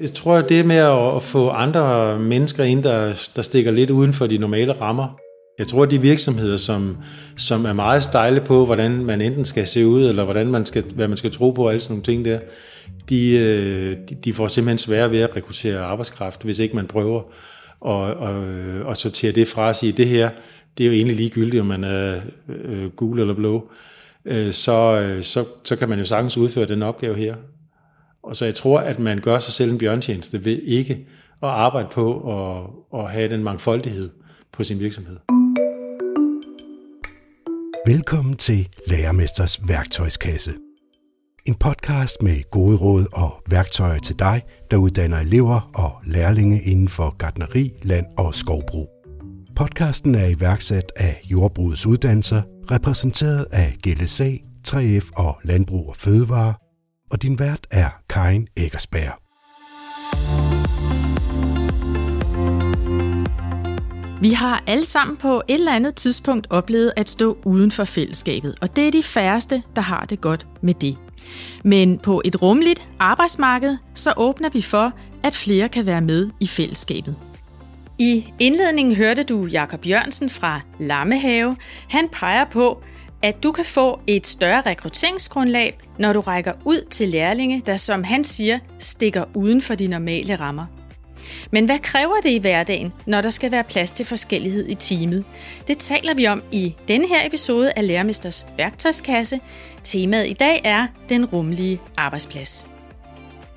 Jeg tror, det med at få andre mennesker ind, der, der stikker lidt uden for de normale rammer. Jeg tror, at de virksomheder, som, som er meget stejle på, hvordan man enten skal se ud, eller hvordan man skal, hvad man skal tro på, og alle sådan nogle ting der, de, øh, de får simpelthen svære ved at rekruttere arbejdskraft, hvis ikke man prøver at, at, at sortere det fra og sige, det her, det er jo egentlig ligegyldigt, om man er øh, gul eller blå, øh, så, øh, så, så kan man jo sagtens udføre den opgave her. Og så jeg tror, at man gør sig selv en bjørntjeneste ved ikke at arbejde på at, at have den mangfoldighed på sin virksomhed. Velkommen til Lærermesters værktøjskasse. En podcast med gode råd og værktøjer til dig, der uddanner elever og lærlinge inden for gardneri, land og skovbrug. Podcasten er iværksat af Jordbrugets Uddannelser, repræsenteret af GLSA, 3F og Landbrug og Fødevare, og din vært er Karin Eggersberg. Vi har alle sammen på et eller andet tidspunkt oplevet at stå uden for fællesskabet, og det er de færreste, der har det godt med det. Men på et rumligt arbejdsmarked, så åbner vi for, at flere kan være med i fællesskabet. I indledningen hørte du Jakob Jørgensen fra Lammehave. Han peger på, at du kan få et større rekrutteringsgrundlag, når du rækker ud til lærlinge, der som han siger, stikker uden for de normale rammer. Men hvad kræver det i hverdagen, når der skal være plads til forskellighed i teamet? Det taler vi om i denne her episode af Lærermesters værktøjskasse. Temaet i dag er den rummelige arbejdsplads.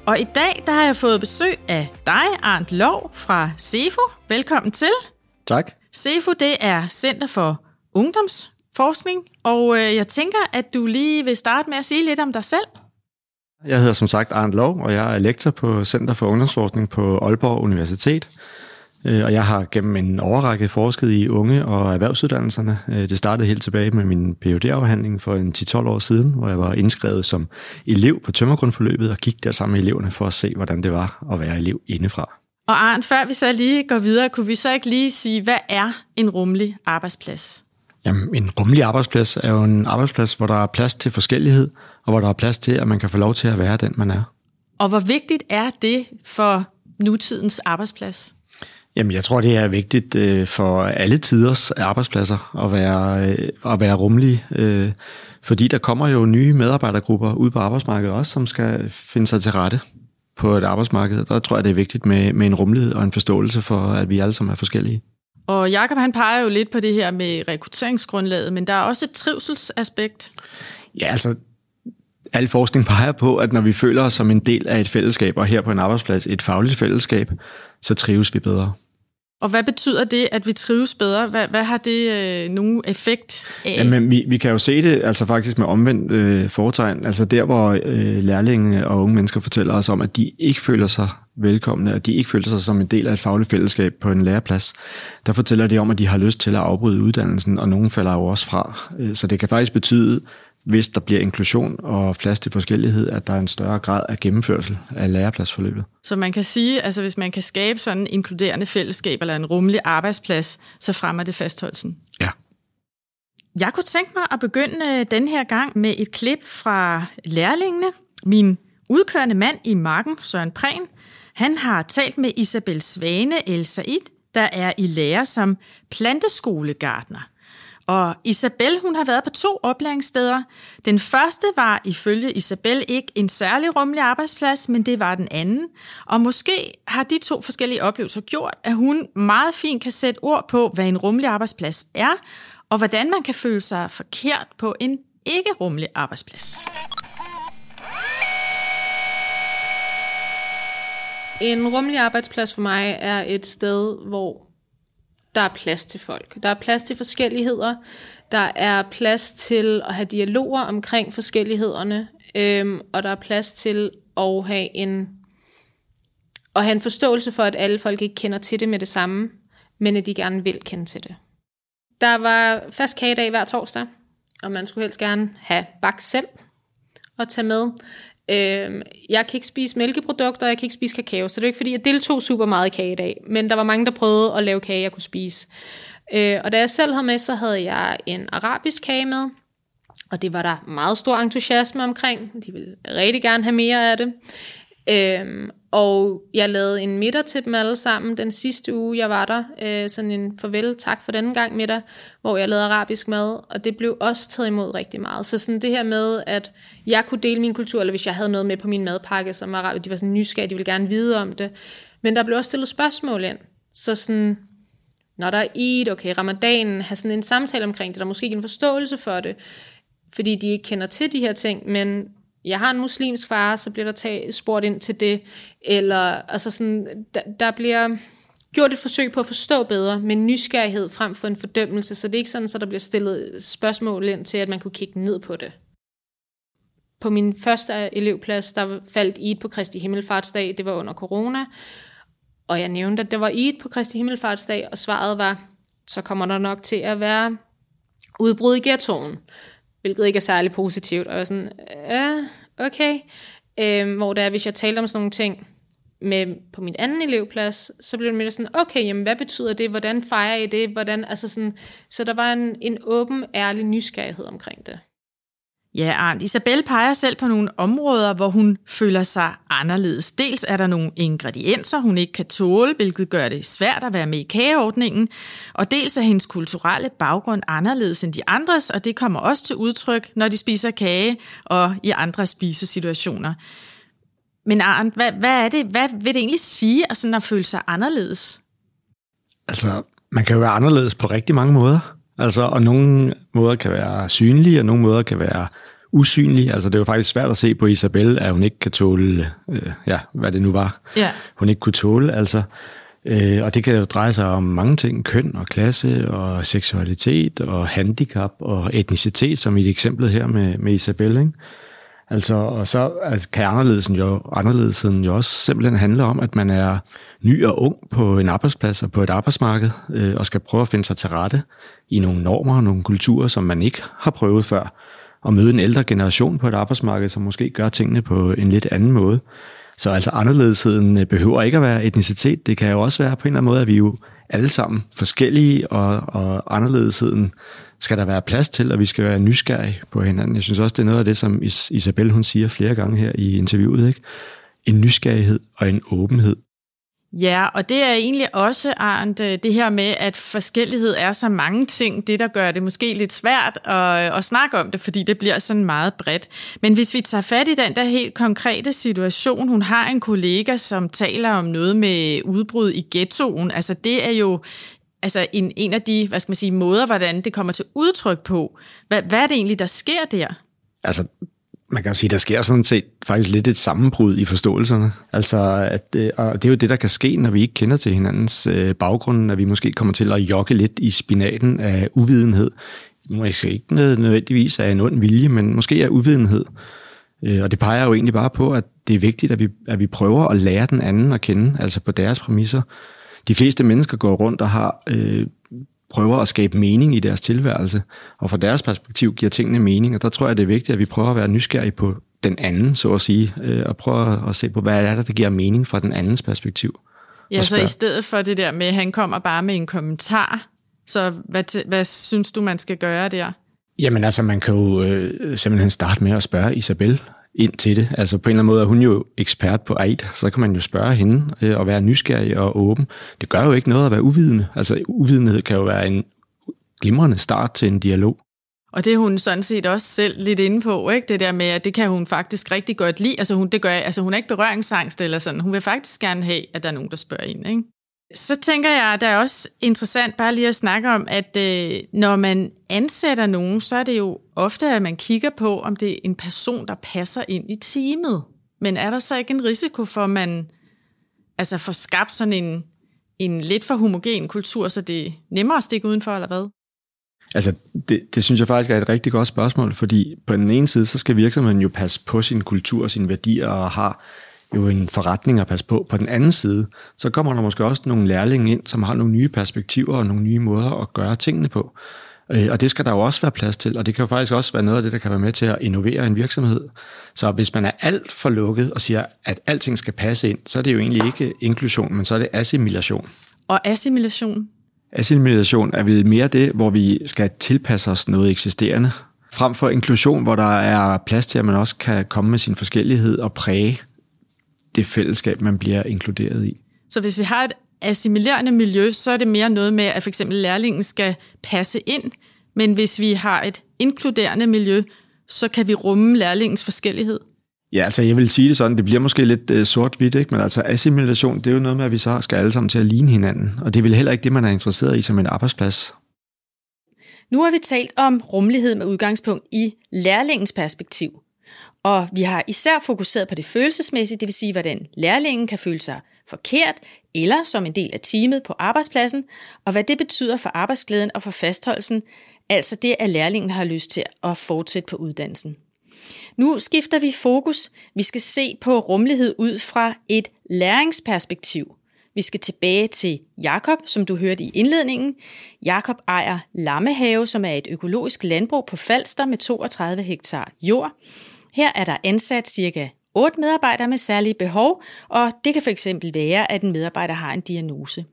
Og i dag der har jeg fået besøg af dig, Arndt Lov fra CEFO. Velkommen til. Tak. CEFO det er Center for Ungdomsforskning, og øh, jeg tænker, at du lige vil starte med at sige lidt om dig selv. Jeg hedder som sagt Arndt Lov, og jeg er lektor på Center for Ungdomsforskning på Aalborg Universitet. Øh, og jeg har gennem en overrække forsket i unge- og erhvervsuddannelserne. Øh, det startede helt tilbage med min phd afhandling for en 10-12 år siden, hvor jeg var indskrevet som elev på tømmergrundforløbet og gik der sammen med eleverne for at se, hvordan det var at være elev indefra. Og Arndt, før vi så lige går videre, kunne vi så ikke lige sige, hvad er en rummelig arbejdsplads? Jamen, en rummelig arbejdsplads er jo en arbejdsplads, hvor der er plads til forskellighed, og hvor der er plads til, at man kan få lov til at være den, man er. Og hvor vigtigt er det for nutidens arbejdsplads? Jamen, jeg tror, det er vigtigt øh, for alle tiders arbejdspladser at være, øh, at være rummelige, øh, fordi der kommer jo nye medarbejdergrupper ud på arbejdsmarkedet også, som skal finde sig til rette på et arbejdsmarked. Der tror jeg, det er vigtigt med, med en rummelighed og en forståelse for, at vi alle sammen er forskellige. Og Jakob han peger jo lidt på det her med rekrutteringsgrundlaget, men der er også et trivselsaspekt. Ja, altså al forskning peger på, at når vi føler os som en del af et fællesskab, og her på en arbejdsplads et fagligt fællesskab, så trives vi bedre. Og hvad betyder det, at vi trives bedre? Hvad, hvad har det øh, nogen effekt af? Jamen, vi, vi kan jo se det altså faktisk med omvendt øh, foretegn. Altså der, hvor øh, lærlinge og unge mennesker fortæller os om, at de ikke føler sig velkomne, at de ikke føler sig som en del af et fagligt fællesskab på en læreplads, der fortæller de om, at de har lyst til at afbryde uddannelsen, og nogen falder jo også fra. Øh, så det kan faktisk betyde, hvis der bliver inklusion og plads til forskellighed, at der er en større grad af gennemførsel af lærepladsforløbet. Så man kan sige, altså hvis man kan skabe sådan en inkluderende fællesskab eller en rummelig arbejdsplads, så fremmer det fastholdelsen. Ja. Jeg kunne tænke mig at begynde den her gang med et klip fra lærlingene. Min udkørende mand i marken, Søren Prehn, han har talt med Isabel Svane El Said, der er i lære som planteskolegartner. Og Isabel, hun har været på to oplæringssteder. Den første var ifølge Isabel ikke en særlig rummelig arbejdsplads, men det var den anden. Og måske har de to forskellige oplevelser gjort, at hun meget fint kan sætte ord på, hvad en rummelig arbejdsplads er, og hvordan man kan føle sig forkert på en ikke rummelig arbejdsplads. En rummelig arbejdsplads for mig er et sted, hvor der er plads til folk. Der er plads til forskelligheder. Der er plads til at have dialoger omkring forskellighederne. Øhm, og der er plads til at have en at have en forståelse for, at alle folk ikke kender til det med det samme, men at de gerne vil kende til det. Der var fast kagedag hver torsdag, og man skulle helst gerne have bak selv og tage med. Øh, jeg kan ikke spise mælkeprodukter, og jeg kan ikke spise kakao, så det er ikke fordi, jeg deltog super meget i kage i dag, men der var mange, der prøvede at lave kage, jeg kunne spise. Øh, og da jeg selv havde med, så havde jeg en arabisk kage med, og det var der meget stor entusiasme omkring. De ville rigtig gerne have mere af det. Øhm, og jeg lavede en middag til dem alle sammen den sidste uge, jeg var der. Øh, sådan en farvel, tak for denne gang middag, hvor jeg lavede arabisk mad, og det blev også taget imod rigtig meget. Så sådan det her med, at jeg kunne dele min kultur, eller hvis jeg havde noget med på min madpakke, som var arabisk, de var sådan nysgerrige, de ville gerne vide om det. Men der blev også stillet spørgsmål ind. Så sådan, når der er Eid, okay, ramadanen, have sådan en samtale omkring det, der er måske ikke en forståelse for det, fordi de ikke kender til de her ting, men jeg har en muslimsk far, så bliver der taget, spurgt ind til det, eller altså sådan, der, der bliver gjort et forsøg på at forstå bedre, med nysgerrighed frem for en fordømmelse, så det er ikke sådan, så der bliver stillet spørgsmål ind til, at man kunne kigge ned på det. På min første elevplads, der faldt Eid på Kristi Himmelfartsdag, det var under corona, og jeg nævnte, at det var Eid på Kristi Himmelfartsdag, og svaret var, så kommer der nok til at være udbrud i ghettoen hvilket ikke er særlig positivt. Og jeg var sådan, ja, okay. Øhm, hvor der, hvis jeg talte om sådan nogle ting med, på min anden elevplads, så blev det mere sådan, okay, jamen hvad betyder det? Hvordan fejrer I det? Hvordan, altså sådan, så der var en, en åben, ærlig nysgerrighed omkring det. Ja, Arndt. Isabel peger selv på nogle områder, hvor hun føler sig anderledes. Dels er der nogle ingredienser, hun ikke kan tåle, hvilket gør det svært at være med i kageordningen, og dels er hendes kulturelle baggrund anderledes end de andres, og det kommer også til udtryk, når de spiser kage og i andre spisesituationer. Men Arndt, hvad, hvad, er det, hvad vil det egentlig sige at, sådan at føle sig anderledes? Altså, man kan jo være anderledes på rigtig mange måder. Altså, og nogle måder kan være synlige, og nogle måder kan være usynlige. Altså, det er jo faktisk svært at se på Isabel, at hun ikke kan tåle, øh, ja, hvad det nu var, ja. hun ikke kunne tåle. Altså, øh, og det kan jo dreje sig om mange ting, køn og klasse og seksualitet og handicap og etnicitet, som i et eksempel her med, med Isabel, ikke? Altså, og så altså, kan anderledesen jo, anderledesen jo også simpelthen handle om, at man er ny og ung på en arbejdsplads og på et arbejdsmarked, øh, og skal prøve at finde sig til rette i nogle normer og nogle kulturer, som man ikke har prøvet før, og møde en ældre generation på et arbejdsmarked, som måske gør tingene på en lidt anden måde. Så altså anderledesheden øh, behøver ikke at være etnicitet. Det kan jo også være på en eller anden måde, at vi jo alle sammen forskellige, og, og anderledesheden skal der være plads til, og vi skal være nysgerrige på hinanden. Jeg synes også, det er noget af det, som Isabel hun siger flere gange her i interviewet. Ikke? En nysgerrighed og en åbenhed. Ja, og det er egentlig også, Arndt, øh, det her med, at forskellighed er så mange ting, det der gør det måske lidt svært at, øh, at snakke om det, fordi det bliver sådan meget bredt. Men hvis vi tager fat i den der helt konkrete situation, hun har en kollega, som taler om noget med udbrud i ghettoen, altså det er jo altså en, en af de, hvad skal man sige, måder, hvordan det kommer til udtryk på. Hvad, hvad er det egentlig, der sker der? Altså, man kan jo sige, der sker sådan set faktisk lidt et sammenbrud i forståelserne. Altså, at, øh, og det er jo det, der kan ske, når vi ikke kender til hinandens øh, baggrund, at vi måske kommer til at jogge lidt i spinaten af uvidenhed. Måske ikke nødvendigvis af en ond vilje, men måske af uvidenhed. Øh, og det peger jo egentlig bare på, at det er vigtigt, at vi, at vi prøver at lære den anden at kende, altså på deres præmisser. De fleste mennesker går rundt og har øh, prøver at skabe mening i deres tilværelse, og fra deres perspektiv giver tingene mening, og der tror jeg, det er vigtigt, at vi prøver at være nysgerrige på den anden, så at sige, øh, og prøve at se på, hvad er det, der giver mening fra den andens perspektiv. Ja, så i stedet for det der med, at han kommer bare med en kommentar, så hvad, hvad synes du, man skal gøre der? Jamen altså, man kan jo øh, simpelthen starte med at spørge Isabel, ind til det. Altså på en eller anden måde er hun jo ekspert på AID, så kan man jo spørge hende øh, og være nysgerrig og åben. Det gør jo ikke noget at være uvidende. Altså uvidenhed kan jo være en glimrende start til en dialog. Og det er hun sådan set også selv lidt inde på, ikke? det der med, at det kan hun faktisk rigtig godt lide. Altså hun, det gør, altså hun er ikke berøringsangst eller sådan. Hun vil faktisk gerne have, at der er nogen, der spørger ind. Ikke? Så tænker jeg, at det er også interessant bare lige at snakke om, at øh, når man ansætter nogen, så er det jo ofte, at man kigger på, om det er en person, der passer ind i teamet. Men er der så ikke en risiko for, at man altså får skabt sådan en, en lidt for homogen kultur, så det er nemmere at stikke udenfor, eller hvad? Altså, det, det synes jeg faktisk er et rigtig godt spørgsmål, fordi på den ene side, så skal virksomheden jo passe på sin kultur og sine værdier og har jo en forretning at passe på. På den anden side, så kommer der måske også nogle lærlinge ind, som har nogle nye perspektiver og nogle nye måder at gøre tingene på. Øh, og det skal der jo også være plads til, og det kan jo faktisk også være noget af det, der kan være med til at innovere en virksomhed. Så hvis man er alt for lukket og siger, at alting skal passe ind, så er det jo egentlig ikke inklusion, men så er det assimilation. Og assimilation? Assimilation er vel mere det, hvor vi skal tilpasse os noget eksisterende, frem for inklusion, hvor der er plads til, at man også kan komme med sin forskellighed og præge det fællesskab, man bliver inkluderet i. Så hvis vi har et assimilerende miljø, så er det mere noget med, at for eksempel lærlingen skal passe ind, men hvis vi har et inkluderende miljø, så kan vi rumme lærlingens forskellighed. Ja, altså jeg vil sige det sådan, det bliver måske lidt uh, sort-hvidt, ikke? men altså assimilation, det er jo noget med, at vi så skal alle sammen til at ligne hinanden, og det er vel heller ikke det, man er interesseret i som en arbejdsplads. Nu har vi talt om rummelighed med udgangspunkt i lærlingens perspektiv. Og vi har især fokuseret på det følelsesmæssige, det vil sige, hvordan lærlingen kan føle sig forkert eller som en del af teamet på arbejdspladsen, og hvad det betyder for arbejdsglæden og for fastholdelsen, altså det, at lærlingen har lyst til at fortsætte på uddannelsen. Nu skifter vi fokus. Vi skal se på rummelighed ud fra et læringsperspektiv. Vi skal tilbage til Jakob, som du hørte i indledningen. Jakob ejer Lammehave, som er et økologisk landbrug på Falster med 32 hektar jord. Her er der ansat cirka 8 medarbejdere med særlige behov, og det kan fx være, at en medarbejder har en diagnose.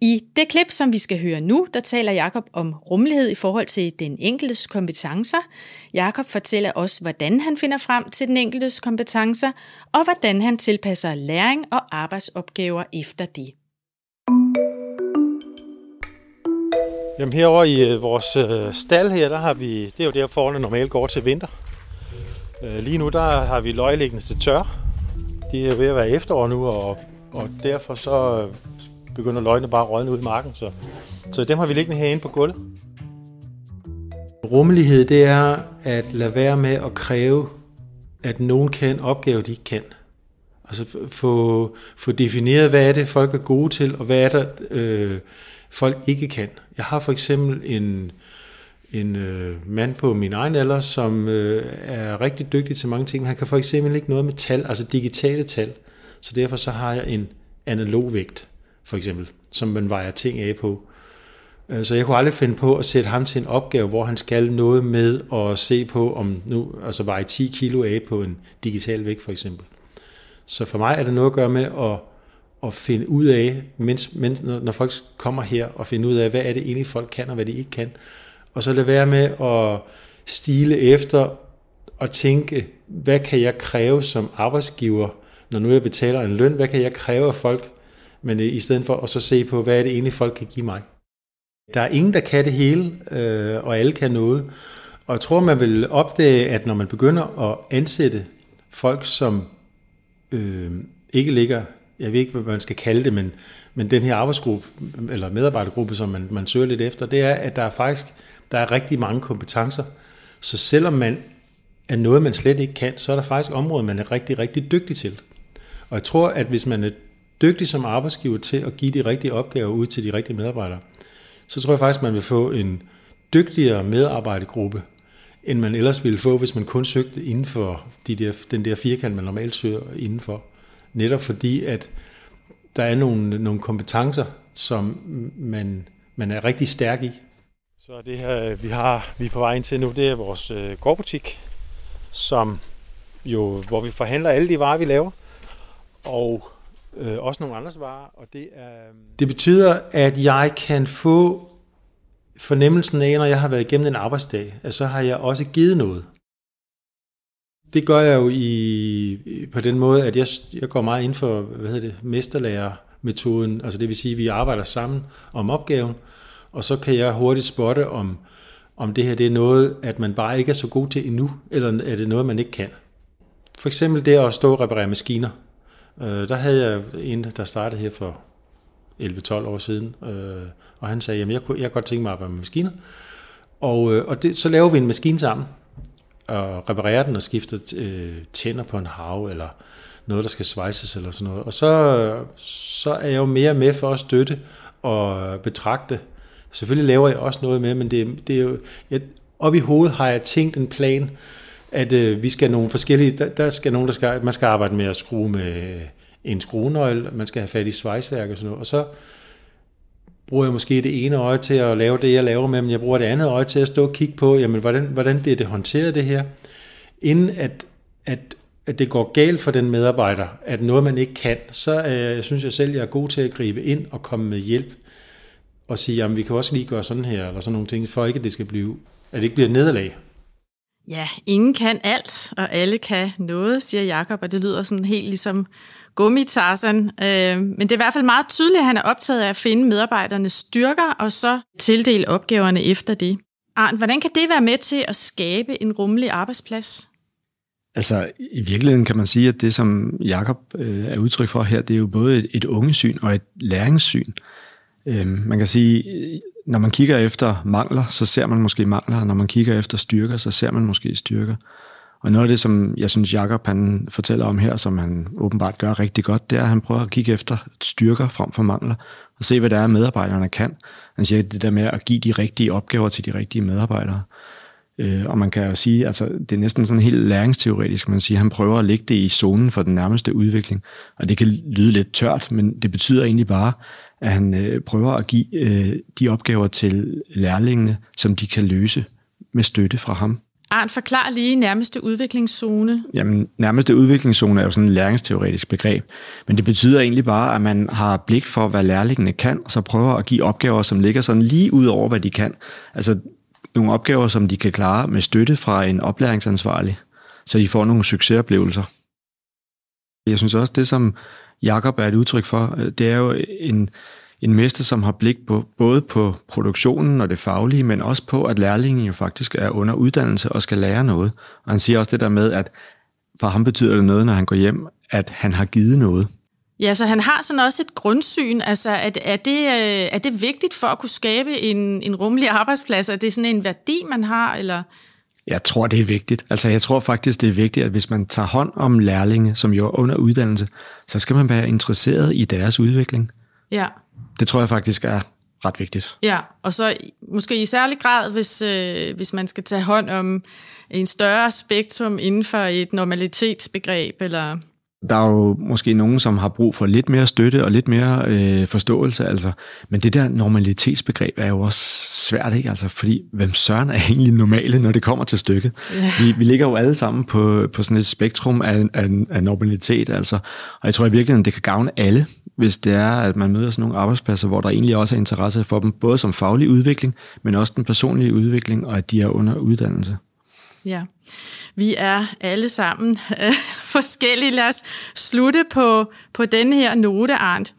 I det klip, som vi skal høre nu, der taler Jakob om rummelighed i forhold til den enkeltes kompetencer. Jakob fortæller også, hvordan han finder frem til den enkeltes kompetencer, og hvordan han tilpasser læring og arbejdsopgaver efter det. Jamen herovre i øh, vores øh, stald her, der har vi, det er jo der forholdene normalt går til vinter. Øh, lige nu der har vi løgliggende til tør. Det er ved at være efterår nu, og, og derfor så øh, begynder løgene bare at rådne ud i marken. Så, så dem har vi liggende herinde på gulvet. Rummelighed, det er at lade være med at kræve, at nogen kan opgave, de ikke kan. Altså få, få defineret, hvad er det, folk er gode til, og hvad er det, øh, folk ikke kan. Jeg har for eksempel en, en øh, mand på min egen alder, som øh, er rigtig dygtig til mange ting, men han kan for eksempel ikke noget med tal, altså digitale tal. Så derfor så har jeg en analog vægt for eksempel, som man vejer ting af på. Øh, så jeg kunne aldrig finde på at sætte ham til en opgave, hvor han skal noget med at se på, om nu, altså veje 10 kilo af på en digital vægt for eksempel. Så for mig er det noget at gøre med at, at finde ud af, mens, mens, når folk kommer her, og finde ud af, hvad er det egentlig folk kan, og hvad de ikke kan. Og så lade være med at stile efter og tænke, hvad kan jeg kræve som arbejdsgiver, når nu jeg betaler en løn, hvad kan jeg kræve af folk, men øh, i stedet for at så se på, hvad er det egentlig, folk kan give mig. Der er ingen, der kan det hele, øh, og alle kan noget. Og jeg tror, man vil opdage, at når man begynder at ansætte folk, som øh, ikke ligger, jeg ved ikke, hvad man skal kalde det, men, men den her arbejdsgruppe, eller medarbejdergruppe, som man, man søger lidt efter, det er, at der er faktisk der er rigtig mange kompetencer. Så selvom man er noget, man slet ikke kan, så er der faktisk områder, man er rigtig, rigtig dygtig til. Og jeg tror, at hvis man er dygtig som arbejdsgiver til at give de rigtige opgaver ud til de rigtige medarbejdere, så tror jeg faktisk, man vil få en dygtigere medarbejdergruppe, end man ellers ville få, hvis man kun søgte inden for de der, den der firkant, man normalt søger indenfor. Netop fordi, at der er nogle, nogle kompetencer, som man, man er rigtig stærk i. Så det her, vi, har, vi er på vej ind til nu, det er vores øh, gårdbutik, som jo, hvor vi forhandler alle de varer, vi laver. Og øh, også nogle andre varer, og det er... Øh, det betyder, at jeg kan få fornemmelsen af, når jeg har været igennem en arbejdsdag, at så har jeg også givet noget. Det gør jeg jo i, på den måde, at jeg, jeg går meget ind for hvad hedder det, mesterlærermetoden, altså det vil sige, at vi arbejder sammen om opgaven, og så kan jeg hurtigt spotte, om, om det her det er noget, at man bare ikke er så god til endnu, eller er det noget, man ikke kan. For eksempel det at stå og reparere maskiner. Øh, der havde jeg en, der startede her for 11-12 år siden, øh, og han sagde, at jeg kunne, jeg kunne godt tænke mig at arbejde med maskiner. Og, øh, og det, så laver vi en maskine sammen, og reparerer den og skifter øh, tænder på en hav, eller noget, der skal svejses eller sådan noget. Og så, øh, så er jeg jo mere med for at støtte og betragte. Selvfølgelig laver jeg også noget med, men det, det er jo, jeg, op i hovedet har jeg tænkt en plan, at øh, vi skal nogle forskellige, der, der skal nogen, der skal, man skal arbejde med at skrue med øh, en skruenøgle, man skal have fat i svejsværk og sådan noget, og så bruger jeg måske det ene øje til at lave det, jeg laver med, men jeg bruger det andet øje til at stå og kigge på, jamen, hvordan, hvordan bliver det håndteret det her, inden at, at, at det går galt for den medarbejder, at noget man ikke kan, så øh, synes jeg selv, jeg er god til at gribe ind og komme med hjælp, og sige, jamen vi kan også lige gøre sådan her, eller sådan nogle ting, for ikke at det skal blive, at det ikke bliver nederlag. Ja, ingen kan alt, og alle kan noget, siger Jakob, og det lyder sådan helt ligesom gummitarsen. Øh, men det er i hvert fald meget tydeligt, at han er optaget af at finde medarbejdernes styrker, og så tildele opgaverne efter det. Arndt, hvordan kan det være med til at skabe en rummelig arbejdsplads? Altså, i virkeligheden kan man sige, at det, som Jakob øh, er udtryk for her, det er jo både et, et ungesyn og et læringssyn. Øh, Øhm, man kan sige, når man kigger efter mangler, så ser man måske mangler, og når man kigger efter styrker, så ser man måske styrker. Og noget af det, som jeg synes, Jacob han fortæller om her, som han åbenbart gør rigtig godt, det er, at han prøver at kigge efter styrker frem for mangler, og se, hvad der er, medarbejderne kan. Han siger det der med at give de rigtige opgaver til de rigtige medarbejdere. Øh, og man kan jo sige, altså det er næsten sådan helt læringsteoretisk, man siger, han prøver at lægge det i zonen for den nærmeste udvikling. Og det kan lyde lidt tørt, men det betyder egentlig bare, at han øh, prøver at give øh, de opgaver til lærlingene, som de kan løse med støtte fra ham. Arndt, forklar lige nærmeste udviklingszone. Jamen, nærmeste udviklingszone er jo sådan et læringsteoretisk begreb, men det betyder egentlig bare, at man har blik for, hvad lærlingene kan, og så prøver at give opgaver, som ligger sådan lige ud over, hvad de kan. Altså nogle opgaver, som de kan klare med støtte fra en oplæringsansvarlig, så de får nogle succesoplevelser. Jeg synes også, det som Jakob er et udtryk for, øh, det er jo en, en mester, som har blik på både på produktionen og det faglige, men også på, at lærlingen jo faktisk er under uddannelse og skal lære noget. Og han siger også det der med, at for ham betyder det noget, når han går hjem, at han har givet noget. Ja, så han har sådan også et grundsyn. Altså, at, er, det, øh, er det vigtigt for at kunne skabe en, en rummelig arbejdsplads? Er det sådan en værdi, man har, eller... Jeg tror, det er vigtigt. Altså, jeg tror faktisk, det er vigtigt, at hvis man tager hånd om lærlinge, som jo er under uddannelse, så skal man være interesseret i deres udvikling. Ja. Det tror jeg faktisk er ret vigtigt. Ja, og så måske i særlig grad, hvis, øh, hvis man skal tage hånd om en større spektrum inden for et normalitetsbegreb, eller der er jo måske nogen, som har brug for lidt mere støtte og lidt mere øh, forståelse, altså. Men det der normalitetsbegreb er jo også svært, ikke? Altså, fordi hvem søren er egentlig normale, når det kommer til stykket? Ja. Vi, vi ligger jo alle sammen på, på sådan et spektrum af, af, af normalitet, altså. Og jeg tror i virkeligheden, det kan gavne alle, hvis det er, at man møder sådan nogle arbejdspladser, hvor der egentlig også er interesse for dem, både som faglig udvikling, men også den personlige udvikling, og at de er under uddannelse. Ja, vi er alle sammen forskellige. Lad os slutte på, på denne her note, Arndt.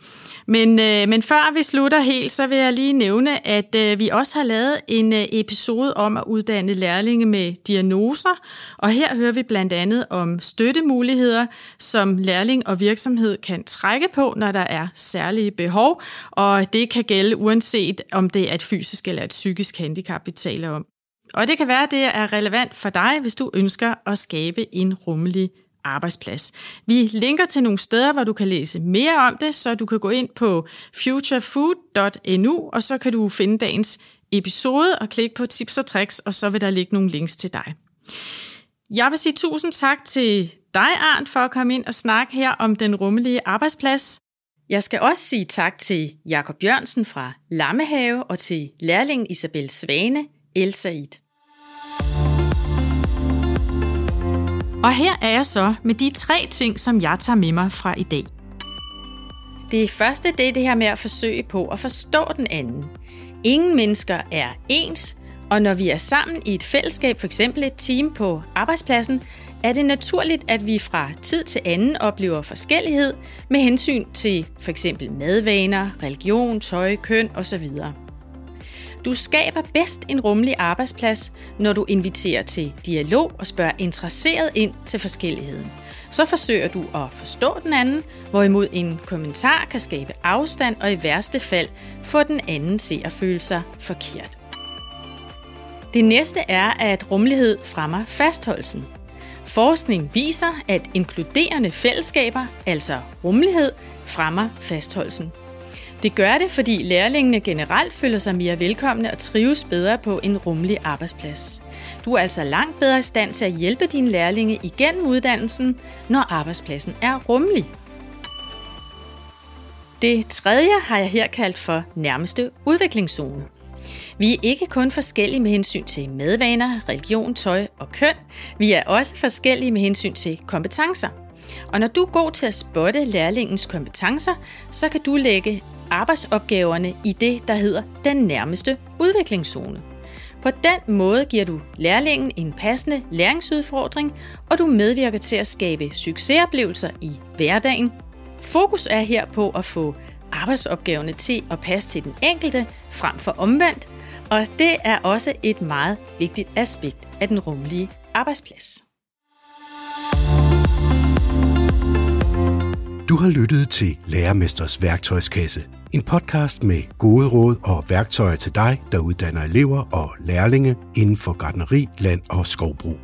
Men, øh, men før vi slutter helt, så vil jeg lige nævne, at øh, vi også har lavet en øh, episode om at uddanne lærlinge med diagnoser, og her hører vi blandt andet om støttemuligheder, som lærling og virksomhed kan trække på, når der er særlige behov, og det kan gælde uanset om det er et fysisk eller et psykisk handicap, vi taler om. Og det kan være, at det er relevant for dig, hvis du ønsker at skabe en rummelig arbejdsplads. Vi linker til nogle steder, hvor du kan læse mere om det, så du kan gå ind på futurefood.nu, og så kan du finde dagens episode og klikke på tips og tricks, og så vil der ligge nogle links til dig. Jeg vil sige tusind tak til dig, Arndt, for at komme ind og snakke her om den rummelige arbejdsplads. Jeg skal også sige tak til Jakob Jørgensen fra Lammehave og til lærling Isabel Svane, El Said. Og her er jeg så med de tre ting, som jeg tager med mig fra i dag. Det første det er det her med at forsøge på at forstå den anden. Ingen mennesker er ens, og når vi er sammen i et fællesskab, f.eks. et team på arbejdspladsen, er det naturligt, at vi fra tid til anden oplever forskellighed med hensyn til f.eks. madvaner, religion, tøj, køn osv. Du skaber bedst en rummelig arbejdsplads, når du inviterer til dialog og spørger interesseret ind til forskelligheden. Så forsøger du at forstå den anden, hvorimod en kommentar kan skabe afstand og i værste fald få den anden til at føle sig forkert. Det næste er, at rummelighed fremmer fastholdelsen. Forskning viser, at inkluderende fællesskaber, altså rummelighed, fremmer fastholdelsen. Det gør det, fordi lærlingene generelt føler sig mere velkomne og trives bedre på en rummelig arbejdsplads. Du er altså langt bedre i stand til at hjælpe dine lærlinge igennem uddannelsen, når arbejdspladsen er rummelig. Det tredje har jeg her kaldt for nærmeste udviklingszone. Vi er ikke kun forskellige med hensyn til madvaner, religion, tøj og køn. Vi er også forskellige med hensyn til kompetencer. Og når du er god til at spotte lærlingens kompetencer, så kan du lægge arbejdsopgaverne i det, der hedder den nærmeste udviklingszone. På den måde giver du lærlingen en passende læringsudfordring, og du medvirker til at skabe succesoplevelser i hverdagen. Fokus er her på at få arbejdsopgaverne til at passe til den enkelte frem for omvendt, og det er også et meget vigtigt aspekt af den rummelige arbejdsplads. Du har lyttet til Lærermesters værktøjskasse, en podcast med gode råd og værktøjer til dig, der uddanner elever og lærlinge inden for gardneri, land og skovbrug.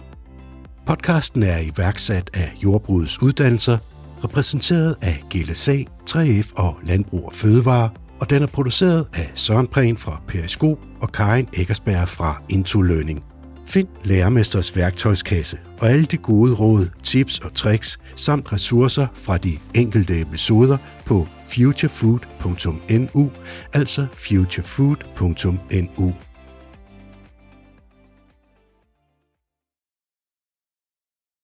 Podcasten er iværksat af Jordbrugets Uddannelser, repræsenteret af GLSA, 3F og Landbrug og Fødevare, og den er produceret af Søren Prehn fra Periskop og Karin Eggersberg fra Into Learning. Find Lærermesters værktøjskasse og alle de gode råd, tips og tricks samt ressourcer fra de enkelte episoder på futurefood.nu, altså futurefood.nu.